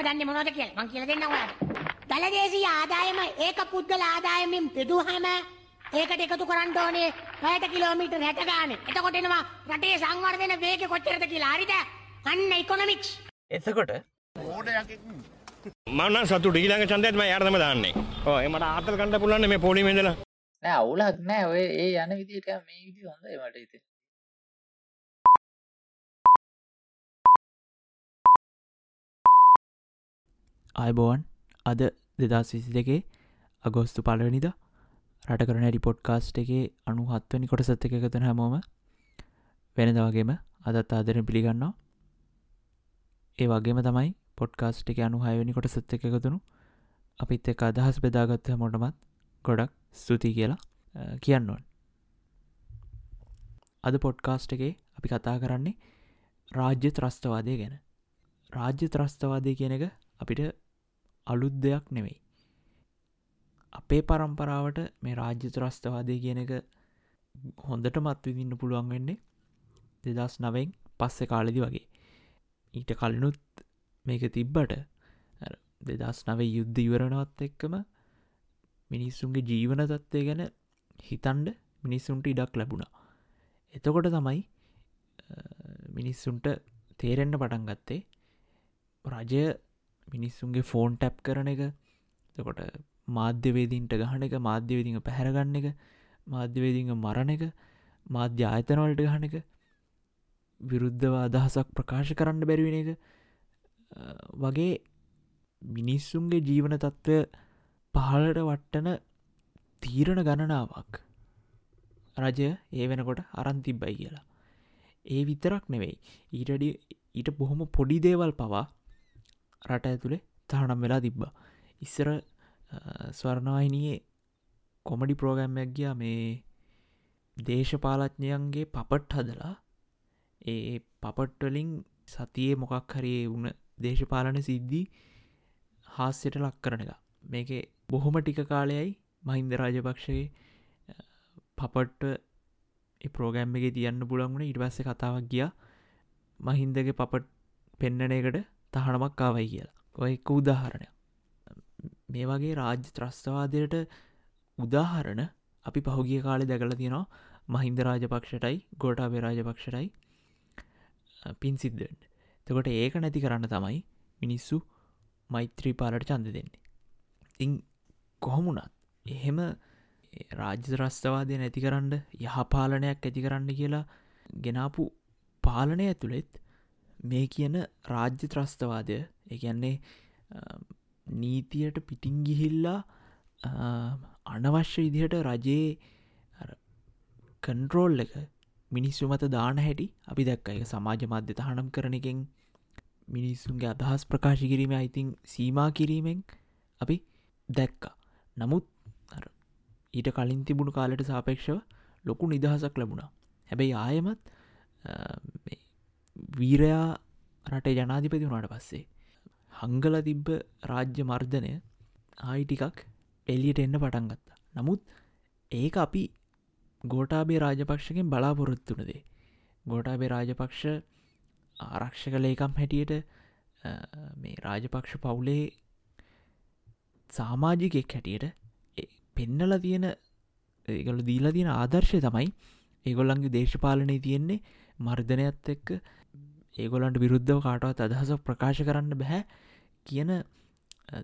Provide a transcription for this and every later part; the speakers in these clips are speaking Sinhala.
ඔයාටම දන්නේ මොනවද කියලා මං කියලා දෙන්නම් ඔයාලට. දලදේශීය ආදායම ඒක පුද්ගල ආදායමෙන් බෙදුවහම ඒකට එකතු කරන්න ඕනේ පැයට කිලෝමීටර් 60 ගානේ. එතකොට එනවා රටේ සංවර්ධන වේගය කොච්චරද කියලා. හරිද? අන්න ඉකොනොමික්ස්. එතකොට මන්න සතු ඩීලඟ චන්දයත්ම යාර්තම දාන්නේ ඕ මට ආතල් කණඩ පුලන්න මේ පොලිමෙදල නෑ අවුලක් නෑ ඔය ඒ යන විදිට මේ විදි හොඳයි මට ඉති අයිබෝවන් අද දෙදස් විසි දෙකේ අගෝස්තු පලවනිද රට කරන රිපොට්කාස්ට් එකේ අනු හත්වනි කොටසත් එක එකතන හැමෝම වෙනදවගේම අදත් ආදරෙන් පිළිගන්නවා. ඒ වගේම තමයි පොඩ්කාස්ට් එක අනු හයවැනි කොට සත්ත එක එකතුුණු අපිත් එක අදහස් බෙදාගත්ත මොටමත් ගොඩක් ස්තුතියි කියලා කියන්නවන් අද පොඩ්කාස්ට් එකේ අපි කතා කරන්නේ රාජ්‍ය ත්‍රස්තවාදය ගැන. රාජ්‍ය ත්‍රස්තවාදය කියන එක අපිට අලුත් දෙයක් නෙවෙයි. අපේ පරම්පරාවට මේ රාජ්‍ය ත්‍රස්තවාදය කියන එක හොඳට මත් විදින්න පුළුවන් වෙන්නේ දෙදස් නවෙන් පස්සෙ කාලෙදි වගේ. ඊට කලිනුත් මේක තිබ්බට දෙදස් නවේ යුද්ධ ඉවරණවත් එක්කම මිනිස්සුන්ගේ ජීවන තත්වය ගැන හිතන්ඩ මිනිස්සුන්ට ඉඩක් ලැබුණා. එතකොට තමයි මිනිස්සුන්ට තේරෙන්න්න පටන් ගත්තේ රජය මිනිස්සුන්ගේ ෆෝන් ටැප් කරන එක තකොට මාධ්‍යවේදීන්ට ගහන එක මාධ්‍යවේදිං පැහැරගන්න එක මාධ්‍යවේදිං මරණ එක මාධ්‍ය ආයතනවලට ගහන එක විරුද්ධව අදහසක් ප්‍රකාශ කරන්න බැරිවෙන එක වගේ මිනිස්සුන්ගේ ජීවන තත්ත්වය පහලට වට්ටන තීරණ ගණනාවක්. රජය ඒ වෙනකොට අරන්තිබ්බයි කියලා. ඒ විතරක් නෙවෙයි. ඊටඩි ඊට බොහොම පොඩි දේවල් පවා රට ඇතුළේ තහනම් වෙලා තිබ්බා. ඉස්සර ස්වර්ණවාහිනයේ කොමඩි ප්‍රෝගෑම්මයක් ගියා. මේ දේශපාලඥයන්ගේ පපට් හදලා. ඒ පපට්වලින් සතියේ මොකක් හරියේ වුණ දේශපාලන සිද්ධී හාස්්‍යයට ලක් කරන එක. මේක බොහොම ටික කාලයයි මහින්ද රාජපක්ෂගේ පපට්ට ප්‍රෝගෑම් එක තියන්න පුළන්ගුණ ඉට පස්ස කතාවක් ගිය. මහින්දගේ පපට් පෙන්නන එකට. තහනමක් කාවයි කියලා. ඔය එක උදාහරණය මේ වගේ රාජ්‍ය ත්‍රස්තවාදයට උදාහරණ අපි පහුගිය කාලෙ දැකල තියෙනවා මහින්ද රාජපක්ෂටයි ගෝටාබේ රාජපක්ෂටයි පින් සිද්ධෙන්ට තකොට ඒක නැති කරන්න තමයි මිනිස්සු මෛත්‍රී පාලට චන්ද දෙන්නේ. ඉං කොහොමුණත් එහෙම රාජ්‍ය ත්‍රස්තවාදය නැති කරන්න යහපාලනයක් ඇති කරන්න කියලා ගෙනාපු පාලනය ඇතුළෙත් මේ කියන රාජ්‍ය ත්‍රස්තවාදය එකන්නේ නීතියට පිටිං ගිහිල්ලා අනවශ්‍ය විදිහට රජයේ කන්ට්‍රෝල් එක මිනිස්සු මත දාන හැටි අපි දැක්ක. එක සමාජ මධ්‍ය තහනම් කරන එකෙන් මිනිස්සුන්ගේ අදහස් ප්‍රකාශ කිරීම අයිතින් සීමා කිරීමෙන් අපි දැක්කා. නමුත් ඊට කලින් තිබුණු කාලට සාපේක්ෂව ලොකු නිදහසක් ලැබුණා. හැබැයි ආයමත් වීරයා රටේ ජනාධිපති වුණට පස්සේ හංගල තිබ්බ රාජ්‍ය මර්ධනය ආයි ටිකක් එලියට එන්න පටන් ගත්තා. නමුත් ඒක අපි ගෝටාබේ රාජපක්ෂකෙන් බලාපොරොත්තුනදේ ගෝටාබේ රාජපක්ෂ ආරක්ෂක ලේකම් හැටියට මේ රාජපක්ෂ පවුලේ සාමාජිකෙක් හැටියට පෙන්නල තියෙන ඒගොල දීලා තියෙන ආදර්ශය තමයි ඒගොල්ලන්ගේ දේශපාලනය තියෙන්නේ මර්ධනයත් එක්ක ඒගොලන්ට විරුද්ධව කාටවත් අදහසක් ප්‍රකාශ කරන්න බැහැ කියන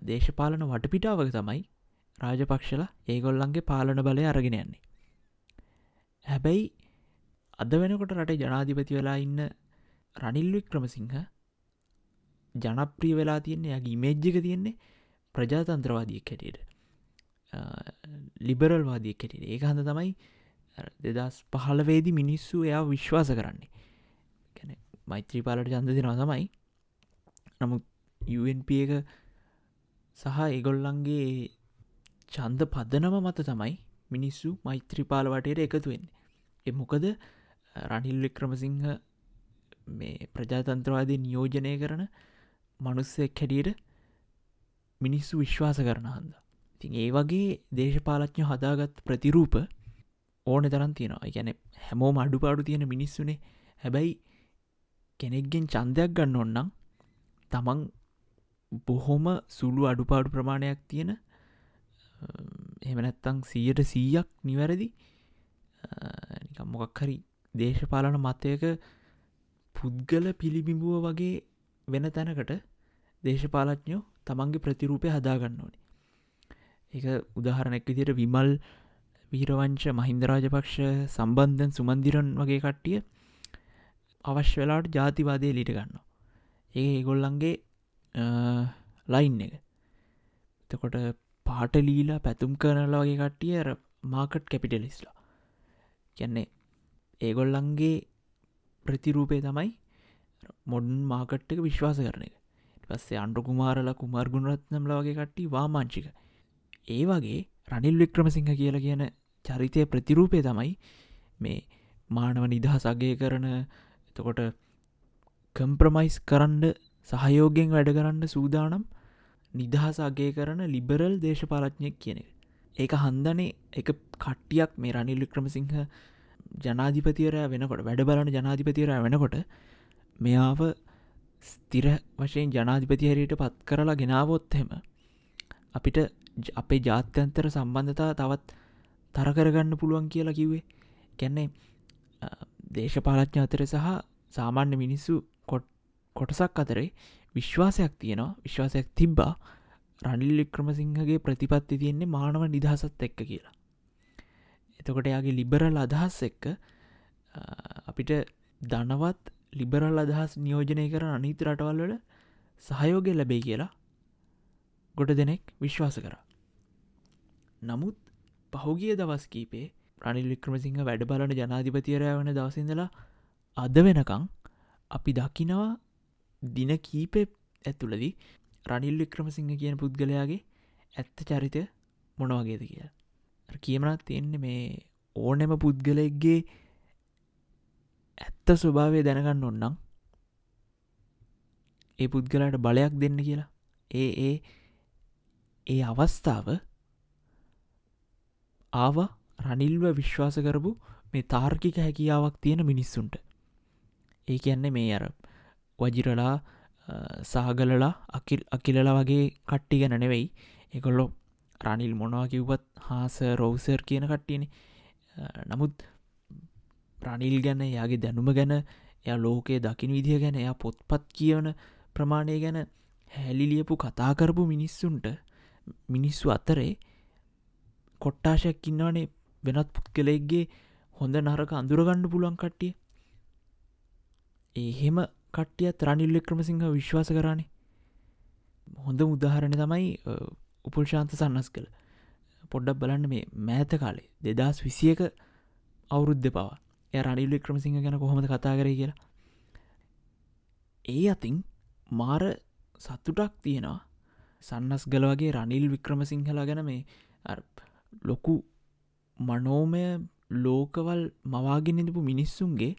දේශපාලන වටපිටාවක තමයි රාජපක්ෂල ඒගොල්ලන්ගේ පාලන බලය අරගෙන යන්නේ. හැබැයි අද වෙනකොට රටේ ජනාධිපති වෙලා ඉන්න රනිල්වික් ක්‍රමසිංහ ජනප්‍රිය වෙලා තියන්නේ යගේ ඉමේජ්ජික තියෙන්නේ ප්‍රජාතන්ත්‍රවාදියක් හැටියට. ලිබරල්වාදිය කෙටේ ඒ හඳ තමයි දෙදස් පහළවේදි මිනිස්සු එයා විශ්වාස කරන්නේ. ගැන මෛත්‍රී පාලට චන්ද දෙෙනවා තමයි. නමුත් UNP එක සහ ඒගොල්ලන්ගේ චන්ද පදනම මත තමයි මිනිස්සු මෛත්‍රීපාල වටයට එකතුවෙන් එ මොකද රනිල් වික්‍රමසිංහ මේ ප්‍රජාතන්ත්‍රවාදය නියෝජනය කරන මනුස්සෙක් හැටියට මිනිස්සු විශ්වාස කරන හන්ද. තින් ඒ වගේ දේශපාලච්ඥ හදාගත් ප්‍රතිරූප ඕන තරන් තියෙනවා. ගැන හැමෝ අඩු පාඩු තියෙන මිනිස්සුනේ. හැබැයි කෙනෙක්ගෙන් චන්දයක් ගන්න ඔන්නම් තමන් බොහොම සුළු අඩුපාඩු ප්‍රමාණයක් තියෙන එමනැත්තං සීයට සීයක් නිවැරදි මොකක් හරි දේශපාලන මතයක පුද්ගල පිළිබිඹුව වගේ වෙන තැනකට දේශපාලඥයෝ තමන්ගේ ප්‍රතිරූපය හදාගන්න ඕනි. එක උදාහරණැක් විදියට විමල් වීරවංශ මහින්දරාජපක්ෂ සම්බන්ධන් සුමන්දිරන් වගේ කට්ටිය අවශ්‍ය වෙලාට ජාතිවාදය ලිට ගන්න ඒ ගොල්ලන්ගේ ලයින් එක. එතකොට පාට ලීලා පැතුම් කරනලා වගේ කට්ටිය මාකට් කැපිටලිස්ලා කියන්නේ ඒගොල්ලන්ගේ ප්‍රතිරූපය තමයි මොඩන් මාකට් එක විශ්වාස කරන එක. පස්සේ අන්ඩු කුමාරල කුමාර්ගුණරත්නම්ල වගේ කට්ටි වාමාංචික ඒ වගේ රනිල් වික්‍රමසිංහ කියලා කියන චරිතය ප්‍රතිරූපය තමයි මේ මානව නිදහසගේ කරන එතකොට කම්ප්‍රමයිස් කරන්ඩ සහයෝගෙන් වැඩ කරන්න සූදානම් නිදහස අගේ කරන ලිබරල් දේශපාලඥයක් කියන එක. ඒක හන්දනේ එක කට්ටියක් මේ රනිල් වික්‍රමසිංහ ජනාධිපතිවරය වෙනකොට වැඩ බලන ජනාධිපතිවරය වෙනකොට මෙයාව ස්තිර වශයෙන් ජනාධිපතිහරයට පත් කරලා ගෙනාවොත්හෙම අපිට අපේ ජාත්‍යන්තර සම්බන්ධතා තවත් තරකරගන්න පුළුවන් කියලා කිව්වේ කැන්නේ දේශපාලච්ඥ අතර සහ සාමාන්‍ය මිනිස්සු කොටසක් අතරේ විශ්වාසයක් තියෙනවා. විශ්වාසයක් තිබ්බා රනිල් වික්‍රමසිංහගේ ප්‍රතිපත්ති තියෙන්නේ මානව නිදහසත් එක්ක කියලා. එතකොට යාගේ ලිබරල් අදහස් එක්ක අපිට දනවත් ලිබරල් අදහස් නියෝජනය කර අනීත රටවල් වල සහයෝගය ලැබේ කියලා ගොඩ දෙනෙක් විශ්වාස කර. නමුත් පහුගිය දවස් කීපේ ප්‍රනිල් වික්‍රමසිංහ වැඩ බලන ජනාධිපතියරය වන දවසිදලා අද වෙනකං අපි දකිනවා දින කීපය ඇතුළදී රනිල් වික්‍රමසිංහ කියන පුද්ගලයාගේ ඇත්ත චරිතය මොනවගේද කිය කියමනත් තියෙන්නේ මේ ඕනෙම පුද්ගලෙක්ගේ ඇත්ත ස්වභාවය දැනගන්න ඔන්නම් ඒ පුද්ගලට බලයක් දෙන්න කියලා. ඒ ඒ ඒ අවස්ථාව ආව රනිල්ව විශ්වාස කරපු මේ තාර්කික හැකියාවක් තියෙන මිනිස්සුන්ට. ඒ කියන්නේ මේ අර වජිරලා සහගලලා අකිල් අකිලලා වගේ කට්ටි ගැන නෙවෙයි. එකොල්ලො රනිල් මොනවා කිව්වත් හාස රෝසර් කියන කට්ටියන. නමුත් ප්‍රනිල් ගැන යාගේ දැනුම ගැන එය ලෝකයේ දකින විදිහ ගැන එයා පොත්පත් කියවන ප්‍රමාණය ගැන හැලිලියපු කතා කරපු මිනිස්සුන්ට මිනිස්සු අතරේ කොට්ටාශයක් ඉන්නවනේ. වෙනත් පුද්ගලෙක්ගේ හොඳ නරක අඳුරගන්න පුළුවන් කට්ටිය. එහෙම කට්ටියත් රනිල් වික්‍රමසිංහ විශ්වාස කරන්නේ හොඳ උදාහරණ තමයි උපුල්ශාන්ත සන්නස් කළ පොඩ්ඩක් බලන්න මේ මෑත කාලේ දෙදස් විසියක අවුරුද්ධ පවා. ය රනිල් වික්‍රමසිංහ ගැන කොහොමද කතා කර කියලා. ඒ අතින් මාර සත්තුටක් තියෙනවා. සන්නස් ගල වගේ රනිල් වික්‍රමසිංහලා ගැන මේ ලොකු මනෝමය ලෝකවල් මවාගෙන ඉඳපු මිනිස්සුන්ගේ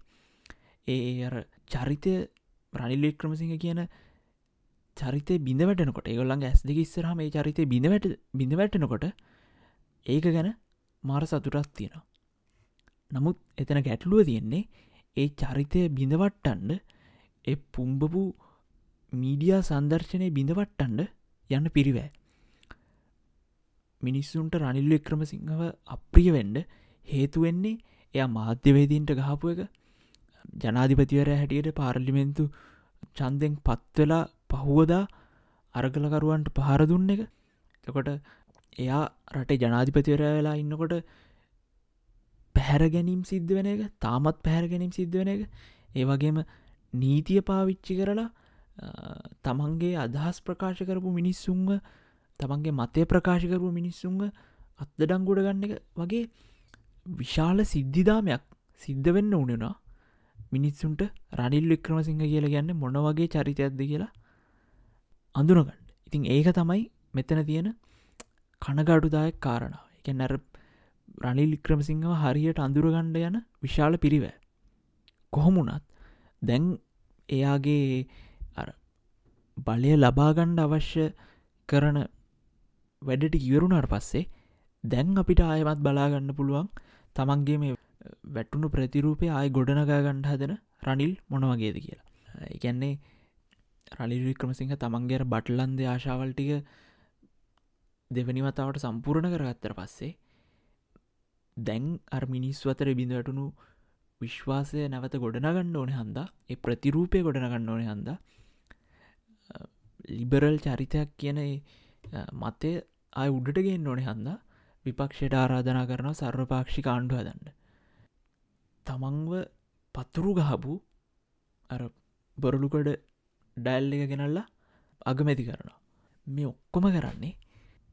ඒ අර චරිතය රනිල් වික්‍රමසිංහ කියන චරිතය බිඳවැටනකොට ඒගොල්ලන් ඇස් දෙක ඉස්සරහ මේ චරිතය බිඳවැට බිඳවැටනකොට ඒක ගැන මාර සතුටත් තියෙනවා. නමුත් එතන ගැටලුව තියෙන්නේ ඒ චරිතය බිඳවට්ටන්ඩ එ පුම්බපු මීඩියා සන්දර්ශනය බිඳවට්ටන්ඩ යන්න පිරිවෑ මිනිස්සුන්ට රනිල්ල එක්‍රමසිංහව අප්‍රිය වෙන්ඩ හේතුවෙන්නේ එයා මාධ්‍යවේදීන්ට ගහපු එක. ජනාධිපතිවර හැටියට පාර්ලිමෙන්තු චන්දෙන් පත්වෙලා පහුවදා අරගලකරුවන්ට පහර දුන්න එක. එකොට එයා රටේ ජනාධිපතිවර වෙලා ඉන්නකොට පැහැර ගැනීම් සිද්ධ වෙන එක තාමත් පැහැර ගැනීම් සිද්ධ වෙන එක. ඒවගේම නීතිය පාවිච්චි කරලා තමන්ගේ අදහස් ප්‍රකාශ කරපු මිනිස්සුන්ව තමන්ගේ මතය ප්‍රකාශ කරපු මිනිස්සුන්ව අත්දඩංගුඩ ගන්න එක වගේ විශාල සිද්ධිදාමයක් සිද්ධ වෙන්න උනෙනවා මිනිස්සුන්ට රනිල් වික්‍රමසිංහ කියල ගන්න මොන වගේ චරිතයක්ද කියලා අඳුනගන්න. ඉතින් ඒක තමයි මෙතන තියෙන කනගඩුදායක් කාරණාව. එක නැර රනිල් වික්‍රමසිංහව හරියට අඳුරගණ්ඩ යන විශාල පිරිවෑ කොහොමුණත් දැන් එයාගේ බලය ලබාගණ්ඩ අවශ්‍ය කරන වැඩට ඉවරුණට පස්සේ දැන් අපිට ආයමත් බලාගන්න පුළුවන් තමන්ගේ මේ වැටුණු ප්‍රතිරූපය ආය ගොඩනගා ගණ්ඩ හදන රනිල් මොනවගේද කියලා. එකන්නේ රනිල් වික්‍රමසිංහ තමන්ගේර බටලන්ද ආශාවල්ටික දෙවනි වතාවට සම්පූර්ණ කරගත්තර පස්සේ දැන් අර මිනිස්සු අතර බිඳවැටුණු විශ්වාසය නැවත ගොඩනගන්න ඕන හන්දා ඒ ප්‍රතිරූපය ගොඩනගන්න ඕන හන්ද ලිබරල් චරිතයක් කියන ඒ, අ, මතය අය උඩට ගෙන් ඕනෙ හන්දා. විපක්ෂයට ආරාධනා කරන සර්වපාක්ෂි කාණ්ඩු හදන්න. තමන්ව පතුරු ගහපු අර බොරලුකඩ ඩැල් එක ගෙනල්ලා අගමැති කරනවා. මේ ඔක්කොම කරන්නේ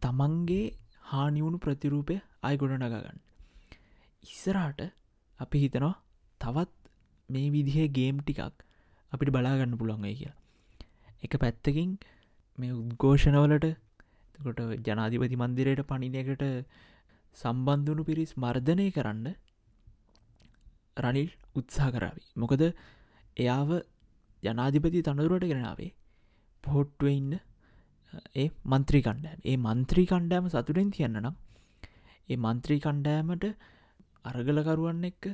තමන්ගේ හානිවුණු ප්‍රතිරූපය අයි ගොඩ නගගන්න ඉස්සරහට අපි හිතනවා තවත් මේ විදිහ ගේම් ටිකක් අපිට බලාගන්න පුළුවන්ගයි කියලා. එක පැත්තකින් මේ උද්ඝෝෂණවලට කොට ජනාධිපති මන්දිරයට පණිනකට සම්බන්ධුණු පිරිස් මර්ධනය කරන්න රනිල් උත්සා කරාවි මොකද එයාව ජනාධිපති තනදුරට ගෙනාවේ පොහොට්ටුව ඉන්න ඒ මන්ත්‍රී කණ්ඩෑම ඒ මන්ත්‍රී කණ්ඩෑම සතුරෙන් තියන්න නම් ඒ මන්ත්‍රී කණ්ඩෑමට අරගලකරුවන්න එක්ක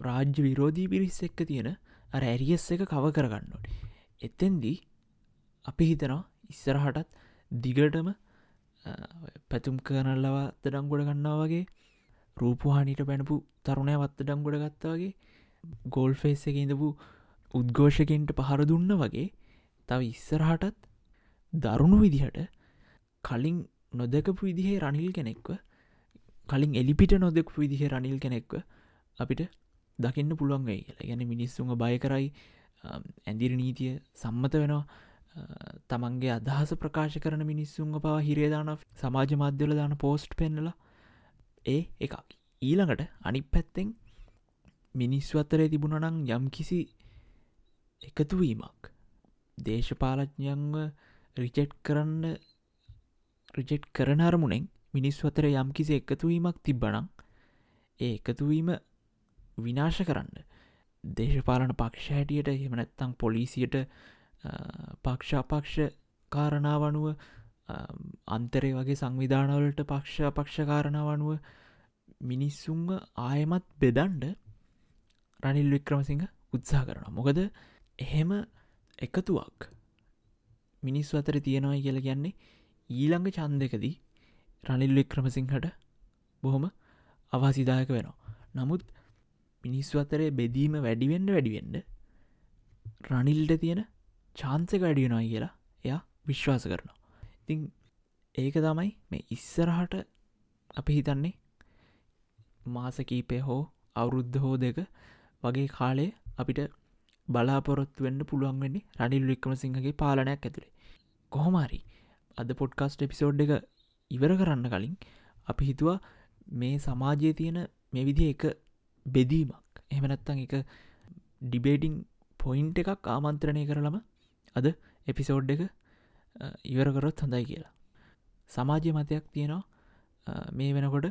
රාජ්‍ය විරෝධී පිරිස් එක්ක තියෙන අර ඇරියස් එක කව කරගන්නට එතෙන්දී අපි හිතනවා ඉස්සරහටත් දිගටම පැතුම් කරනල්ලවත් ඩංගොඩ ගන්නා වගේ රූපහානිට පැනපු තරුණය වත්ත ඩංගොඩ ගත්තාවගේ ගෝල් ෆේස් එක ඉඳපු උද්ඝෝෂකෙන්ට පහර දුන්න වගේ තව ඉස්සරහටත් දරුණු විදිහට කලින් නොදකපු විදිහේ රනිල් කෙනෙක්ව කලින් එලිපිට නොදෙක්පු විදිහ රනිල් කෙනෙක්ව අපිට දකින්න පුළුවන් වෙයි කියලා. ගැන මිනිස්සුන්ග බය කරයි ඇදිරි නීතිය සම්මත වෙනවා. තමන්ගේ අදහස ප්‍රකාශ කරන මිනිස්සුන්ග පවා හිරේදාන සමාජ මාධ්‍යල දාන පෝස්ට් පෙන්නල. ඒ එකක්. ඊළඟට අනි පැත්තෙන් මිනිස්සු අත්තරේ තිබුණනං යම් කිසි එකතුවීමක් දේශපාලඥයන්ව රිචෙට් කරන්න රිචෙට් කරන අරමුණෙන් මිනිස් අතර යම් කිසි එකතුවීමක් තිබ්බනං ඒ එකතුවීම විනාශ කරන්න. දේශපාලන පක්ෂ හැටියට එහෙමනැත්තං පොලිසියට පක්ෂාපක්ෂ කාරණාවනුව අන්තරේ වගේ සංවිධානවලට පක්ෂ පක්ෂකාරණාවනුව මිනිස්සුන්ව ආයමත් බෙදන්ඩ රනිල් වික්‍රමසිංහ උත්සා කරන මොකද එහෙම එකතුවක් මිනිස්සු අතර තියෙනවයි කියල කියන්නේ ඊළඟ චන්දකදී රනිල් වික්‍රමසිංහට බොහොම අවාසිදායක වෙනවා. නමුත් මිනිස්සු අතරේ බෙදීම වැඩිවෙන්ඩ වැඩිවෙන්ඩ රනිල්ට තියෙන චාන්සක වැඩියෙනයි කියලා එයා විශ්වාස කරනවා. ඉතිං ඒක තමයි මේ ඉස්සරහට අපි හිතන්නේ මාසකීපය හෝ අවුරුද්ධ හෝ දෙක වගේ කාලේ අපිට බලාපොරොත්තු වෙන්න පුළුවන් වෙන්නේ රනිල් වික්‍රම සිංහගේ පාලනයක් ඇතුළේ කොහොමරි අද පොඩ්කාස්ට් එපිසෝඩ් එක ඉවර කරන්න කලින් අපි හිතුවා මේ සමාජය තියෙන මේ විදි එක බෙදීමක්. එහමනැත්තං එක ඩිබේටිං පොයින්ට එකක් ආමන්ත්‍රණය කරලම අද එපිසෝඩ් එක ඉවරකරොත් හොඳයි කියලා. සමාජය මතයක් තියෙනවා. මේ වෙනකොට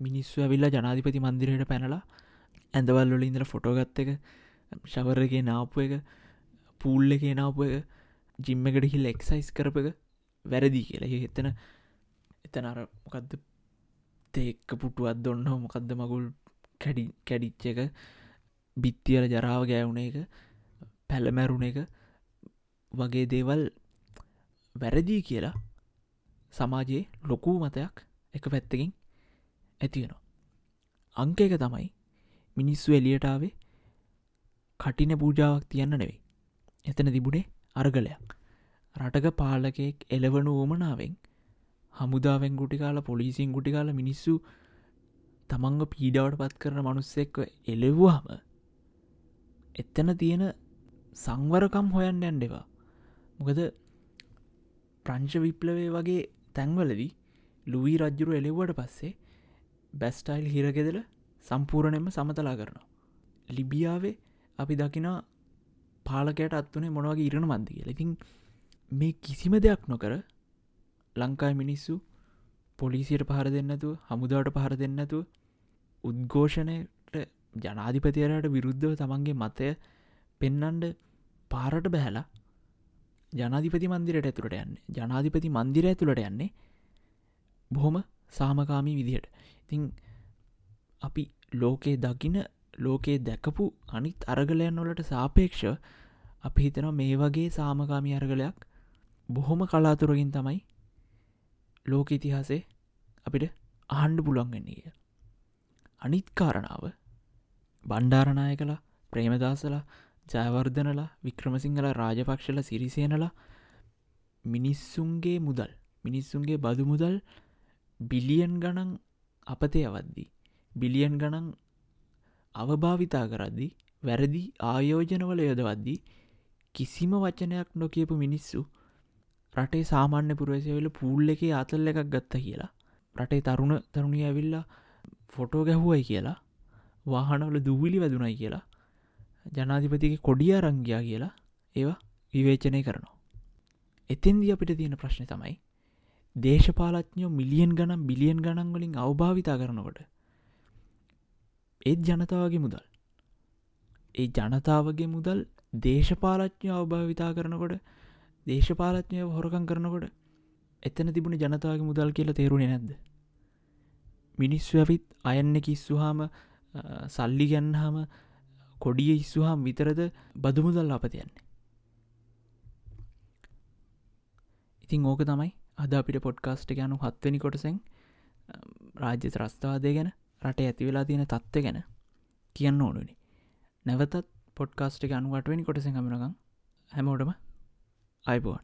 මිනිස්සු ඇවිල්ලා ජනාධිපති මන්දිරයට පැනලා ඇඳවල් වල ඉඳර ෆොටෝගත්ත එක ශවරගේ නාපු එක පූල්ල එක නාපු එක ජිම්ම එකට හිල් එක්සයිස් කරප එක වැරදි කියලා. එතන එතන අර මොකක්ද තේක්ක පුටුවත් දොන්න මොකක්ද මගුල් කැඩි කැඩිච්ච එක බිත්තියල ජරාව ගෑවුණ එක පැළමැරුණ එක වගේ දේවල් වැරදිී කියලා සමාජයේ ලොකූ මතයක් එක පැත්තකින් ඇතිවෙනවා අංක එක තමයි මිනිස්සු එලියටාවේ කටින පූජාවක් තියන්න නෙවෙයි. එතන තිබුණේ අර්ගලයක්. රටක පාලකෙක් එලවනු ඕමනාවෙන් හමුදාවෙන් ගුටිකාල පොලිසින් ගුටිකාල මිනිස්සු තමන්ග පීඩවට පත් කරන මනුස්සෙක්ව එලෙව්වාම එත්තන තියෙන සංවරකම් හොයන්න ඇන්ඩෙවා මොකද ප්‍රංශ විප්ලවේ වගේ තැන්වලදී ලුවී රජ්ජුරු එලෙව්වට පස්සේ බැස්ටයිල් හිරගෙදල සම්පූර්ණයම සමතලා කරනවා. ලිබියාවේ අපි දකිනා පාලකයට අත්වනේ මොනවගේ ඉරණ මන්දි කියල ඉතින් මේ කිසිම දෙයක් නොකර ලංකායි මිනිස්සු පොලිසියට පහර දෙන්නතුව හමුදාවට පහර දෙන්නතුව උද්ඝෝෂණයට ජනාධිපතියරයට විරුද්ධව තමන්ගේ මතය පෙන්නන්ඩ පාරට බැහැලා ජනාධිපති මන්දිරයට ඇතුළට යන්න. ජනාධිපති මන්දිර ඇතුළට යන්නේ බොහොම සාමකාමී විදිහට. ඉතිං අපි ලෝකයේ දකින ලෝකයේ දැකපු අනිත් අරගලයන් වලට සාපේක්ෂ අපි හිතන මේ වගේ සාමකාමි අරගලයක් බොහොම කලාතුරකින් තමයි ලෝක ඉතිහාසේ අපිට ආණ්ඩ පුළන්ගන්නේ කිය අනිත් කාරණාව බණ්ඩාරණය කලා ප්‍රේමදාසලා ජයවර්ධනලා වික්‍රමසිංහල රාජපක්ෂල සිරිසේනලා මිනිස්සුන්ගේ මුදල් මිනිස්සුන්ගේ බදු මුදල් බිලියන් ගණන් අපතේ අවද්දී බිලියන් ගණන් අවභාවිතා කරද්දි වැරදි ආයෝජනවල යොදවද්දී කිසිම වචනයක් නොකියපු මිනිස්සු රටේ සාමාන්‍ය පුරවසවෙල පූල් එක අතල් එකක් ගත්ත කියලා රටේ තරුණ තරුණිය ඇවිල්ලා ෆොටෝ ගැහුවයි කියලා වාහනවල දූවිලි වැදුනයි කියලා ජනාධිපතිගේ කොඩිය රංගයා කියලා ඒවා විවේචනය කරනවා. එතෙන්දි අපිට තියෙන ප්‍රශ්න තමයි දේශපාලත්ඥෝ මිලියන් ගනම් බිලියන් ගණන්වලින් අවභාවිතා කරනකොට ඒත් ජනතාවගේ මුදල් ඒ ජනතාවගේ මුදල් දේශපාලච්ඥ අවභාවිතා කරනකොට දේශපාලත්ඥය හොරකං කරනකොට එතන තිබුණ ජනතාවගේ මුදල් කියලා තේරුණේ නැද්ද මිනිස්සු ඇවිත් අයන්න කිස්සුහාම සල්ලි ගැන්නහම කොඩිය ඉස්සුහම් විතරද බදුමුදල් අපතියන්නේ ඉතිං ඕක තමයි අද අපිට පොඩ්කාස්ට ගැනු හත්වනි කොටසෙන් රාජ්‍ය ත්‍රස්ථවාදය ගැන රට ඇතිවෙලා තියෙන තත්ත්ව ගැන කියන්න ඕනුනි නැවතත් පොඩ්කාස්ට අනුවටවනි කොටසෙන් හමනකම් හැමෝටම අයිබෝන්